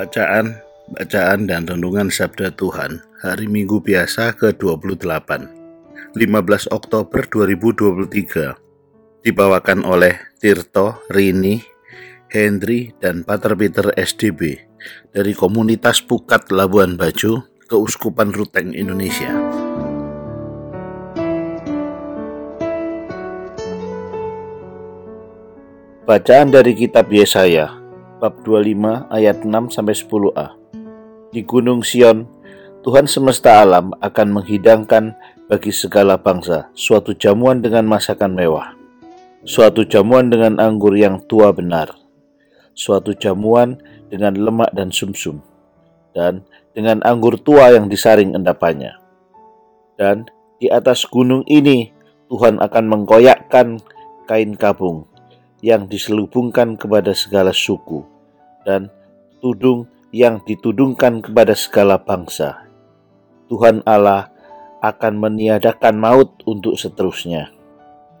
Bacaan, bacaan dan renungan Sabda Tuhan Hari Minggu Biasa ke-28 15 Oktober 2023 Dibawakan oleh Tirto, Rini, Hendri, dan Pater Peter SDB dari Komunitas Pukat Labuan Bajo, Keuskupan Ruteng, Indonesia. Bacaan dari Kitab Yesaya bab 25 ayat 6 sampai 10a. Di Gunung Sion, Tuhan semesta alam akan menghidangkan bagi segala bangsa suatu jamuan dengan masakan mewah, suatu jamuan dengan anggur yang tua benar, suatu jamuan dengan lemak dan sumsum, dan dengan anggur tua yang disaring endapannya. Dan di atas gunung ini Tuhan akan mengkoyakkan kain kabung yang diselubungkan kepada segala suku, dan tudung yang ditudungkan kepada segala bangsa. Tuhan Allah akan meniadakan maut untuk seterusnya,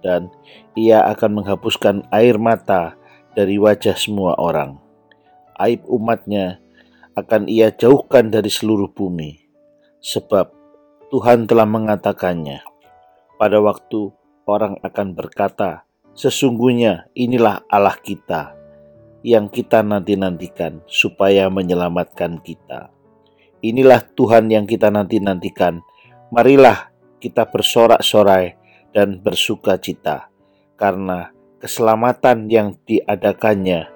dan Ia akan menghapuskan air mata dari wajah semua orang. Aib umatnya akan Ia jauhkan dari seluruh bumi, sebab Tuhan telah mengatakannya. Pada waktu orang akan berkata, Sesungguhnya inilah Allah kita yang kita nanti-nantikan supaya menyelamatkan kita. Inilah Tuhan yang kita nanti-nantikan. Marilah kita bersorak-sorai dan bersuka cita karena keselamatan yang diadakannya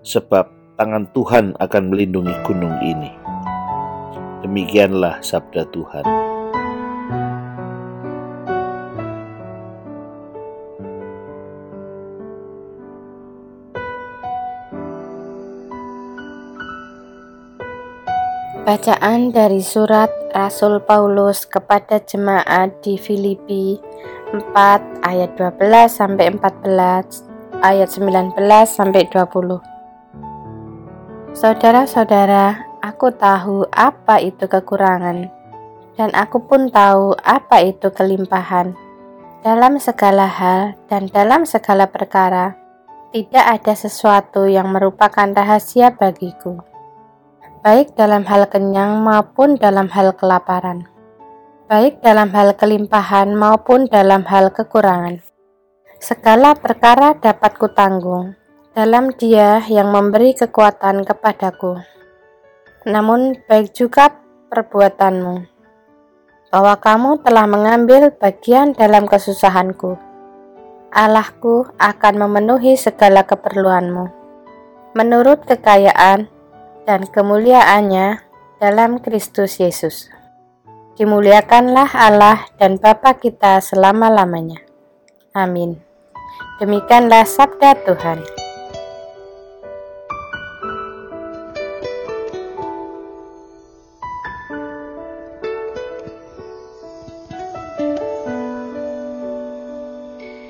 sebab tangan Tuhan akan melindungi gunung ini. Demikianlah sabda Tuhan. Bacaan dari surat Rasul Paulus kepada jemaat di Filipi 4 ayat 12 sampai 14 ayat 19 sampai 20. Saudara-saudara, aku tahu apa itu kekurangan dan aku pun tahu apa itu kelimpahan. Dalam segala hal dan dalam segala perkara, tidak ada sesuatu yang merupakan rahasia bagiku baik dalam hal kenyang maupun dalam hal kelaparan, baik dalam hal kelimpahan maupun dalam hal kekurangan. Segala perkara dapat kutanggung dalam Dia yang memberi kekuatan kepadaku. Namun, baik juga perbuatanmu, bahwa kamu telah mengambil bagian dalam kesusahanku. Allahku akan memenuhi segala keperluanmu menurut kekayaan dan kemuliaannya dalam Kristus Yesus. Dimuliakanlah Allah dan Bapa kita selama-lamanya. Amin. Demikianlah sabda Tuhan.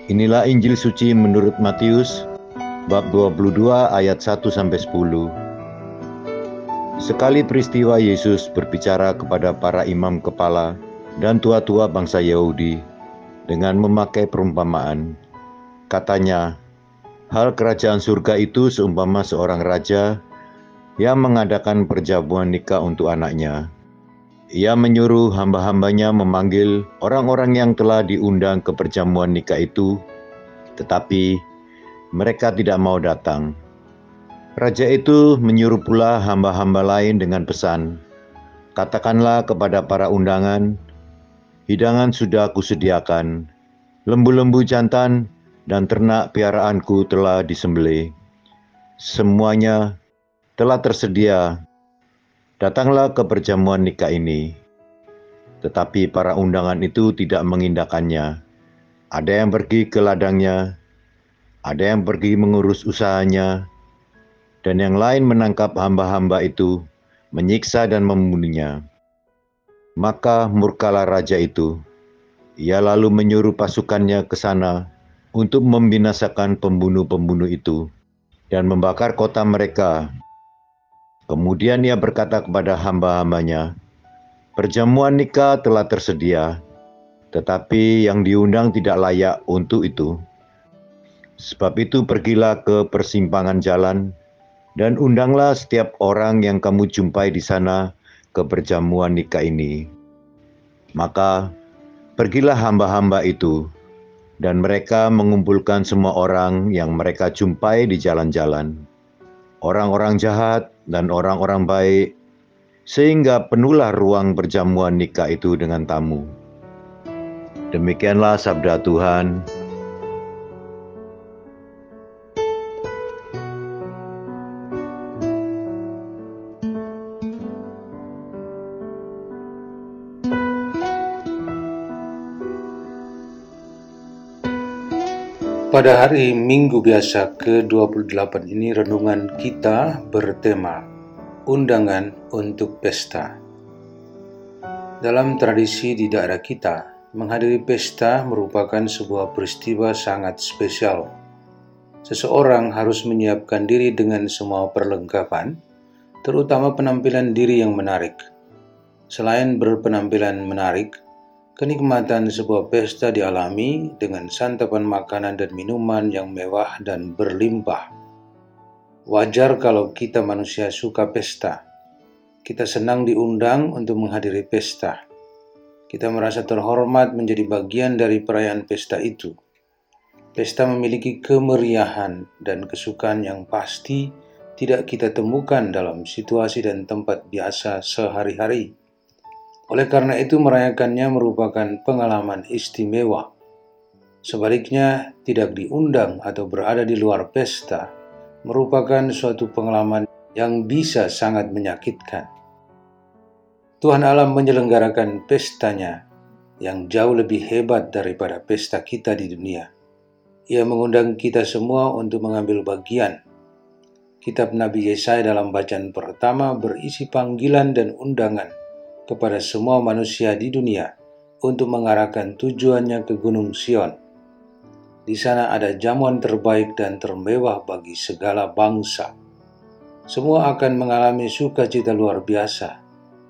Inilah Injil suci menurut Matius bab 22 ayat 1 sampai 10. Sekali peristiwa Yesus berbicara kepada para imam kepala dan tua-tua bangsa Yahudi dengan memakai perumpamaan. Katanya, hal kerajaan surga itu seumpama seorang raja yang mengadakan perjamuan nikah untuk anaknya. Ia menyuruh hamba-hambanya memanggil orang-orang yang telah diundang ke perjamuan nikah itu, tetapi mereka tidak mau datang. Raja itu menyuruh pula hamba-hamba lain dengan pesan, Katakanlah kepada para undangan, hidangan sudah aku sediakan, lembu-lembu jantan dan ternak piaraanku telah disembelih. Semuanya telah tersedia. Datanglah ke perjamuan nikah ini. Tetapi para undangan itu tidak mengindakannya. Ada yang pergi ke ladangnya, ada yang pergi mengurus usahanya, dan yang lain menangkap hamba-hamba itu, menyiksa dan membunuhnya. Maka murkalah raja itu. Ia lalu menyuruh pasukannya ke sana untuk membinasakan pembunuh-pembunuh itu dan membakar kota mereka Kemudian ia berkata kepada hamba-hambanya, Perjamuan nikah telah tersedia, tetapi yang diundang tidak layak untuk itu. Sebab itu pergilah ke persimpangan jalan, dan undanglah setiap orang yang kamu jumpai di sana ke perjamuan nikah ini. Maka pergilah hamba-hamba itu, dan mereka mengumpulkan semua orang yang mereka jumpai di jalan-jalan orang-orang jahat dan orang-orang baik, sehingga penuhlah ruang perjamuan nikah itu dengan tamu. Demikianlah sabda Tuhan. Pada hari Minggu biasa ke-28 ini renungan kita bertema Undangan untuk Pesta. Dalam tradisi di daerah kita, menghadiri pesta merupakan sebuah peristiwa sangat spesial. Seseorang harus menyiapkan diri dengan semua perlengkapan, terutama penampilan diri yang menarik. Selain berpenampilan menarik, Kenikmatan sebuah pesta dialami dengan santapan makanan dan minuman yang mewah dan berlimpah. Wajar kalau kita manusia suka pesta. Kita senang diundang untuk menghadiri pesta. Kita merasa terhormat menjadi bagian dari perayaan pesta itu. Pesta memiliki kemeriahan dan kesukaan yang pasti tidak kita temukan dalam situasi dan tempat biasa sehari-hari. Oleh karena itu, merayakannya merupakan pengalaman istimewa. Sebaliknya, tidak diundang atau berada di luar pesta merupakan suatu pengalaman yang bisa sangat menyakitkan. Tuhan Allah menyelenggarakan pestanya yang jauh lebih hebat daripada pesta kita di dunia. Ia mengundang kita semua untuk mengambil bagian. Kitab Nabi Yesaya dalam bacaan pertama berisi panggilan dan undangan kepada semua manusia di dunia untuk mengarahkan tujuannya ke Gunung Sion. Di sana ada jamuan terbaik dan termewah bagi segala bangsa. Semua akan mengalami sukacita luar biasa.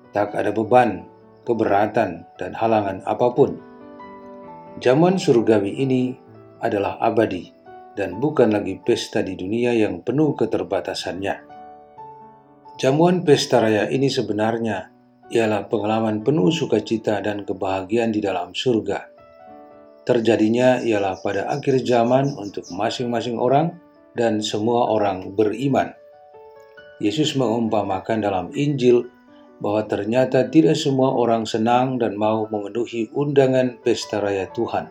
Tak ada beban, keberatan, dan halangan apa pun. Jamuan surgawi ini adalah abadi dan bukan lagi pesta di dunia yang penuh keterbatasannya. Jamuan pesta raya ini sebenarnya ialah pengalaman penuh sukacita dan kebahagiaan di dalam surga. Terjadinya ialah pada akhir zaman untuk masing-masing orang dan semua orang beriman. Yesus mengumpamakan dalam Injil bahwa ternyata tidak semua orang senang dan mau memenuhi undangan pesta raya Tuhan.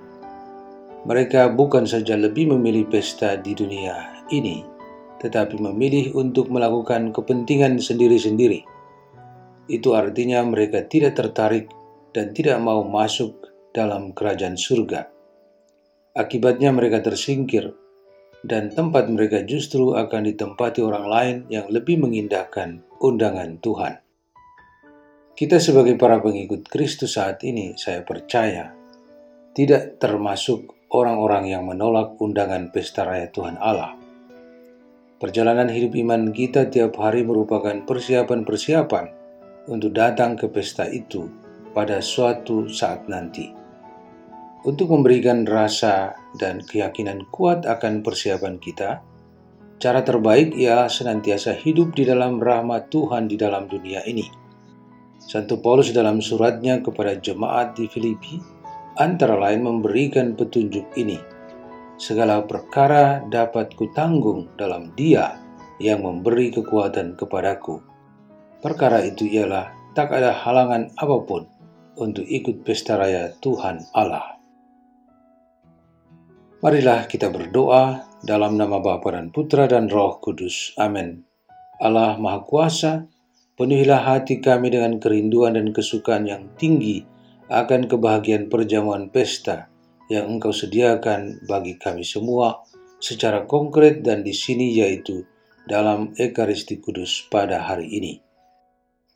Mereka bukan saja lebih memilih pesta di dunia ini, tetapi memilih untuk melakukan kepentingan sendiri-sendiri itu artinya mereka tidak tertarik dan tidak mau masuk dalam kerajaan surga. Akibatnya mereka tersingkir dan tempat mereka justru akan ditempati orang lain yang lebih mengindahkan undangan Tuhan. Kita sebagai para pengikut Kristus saat ini, saya percaya, tidak termasuk orang-orang yang menolak undangan pesta raya Tuhan Allah. Perjalanan hidup iman kita tiap hari merupakan persiapan-persiapan untuk datang ke pesta itu pada suatu saat nanti. Untuk memberikan rasa dan keyakinan kuat akan persiapan kita, cara terbaik ialah senantiasa hidup di dalam rahmat Tuhan di dalam dunia ini. Santo Paulus dalam suratnya kepada jemaat di Filipi antara lain memberikan petunjuk ini. Segala perkara dapat kutanggung dalam dia yang memberi kekuatan kepadaku. Perkara itu ialah tak ada halangan apa pun untuk ikut pesta raya Tuhan Allah. Marilah kita berdoa dalam nama Bapa dan Putra dan Roh Kudus. Amin. Allah Maha Kuasa, Penuhilah hati kami dengan kerinduan dan kesukaan yang tinggi akan kebahagiaan perjamuan pesta yang Engkau sediakan bagi kami semua secara konkret dan di sini yaitu dalam Ekaristi Kudus pada hari ini.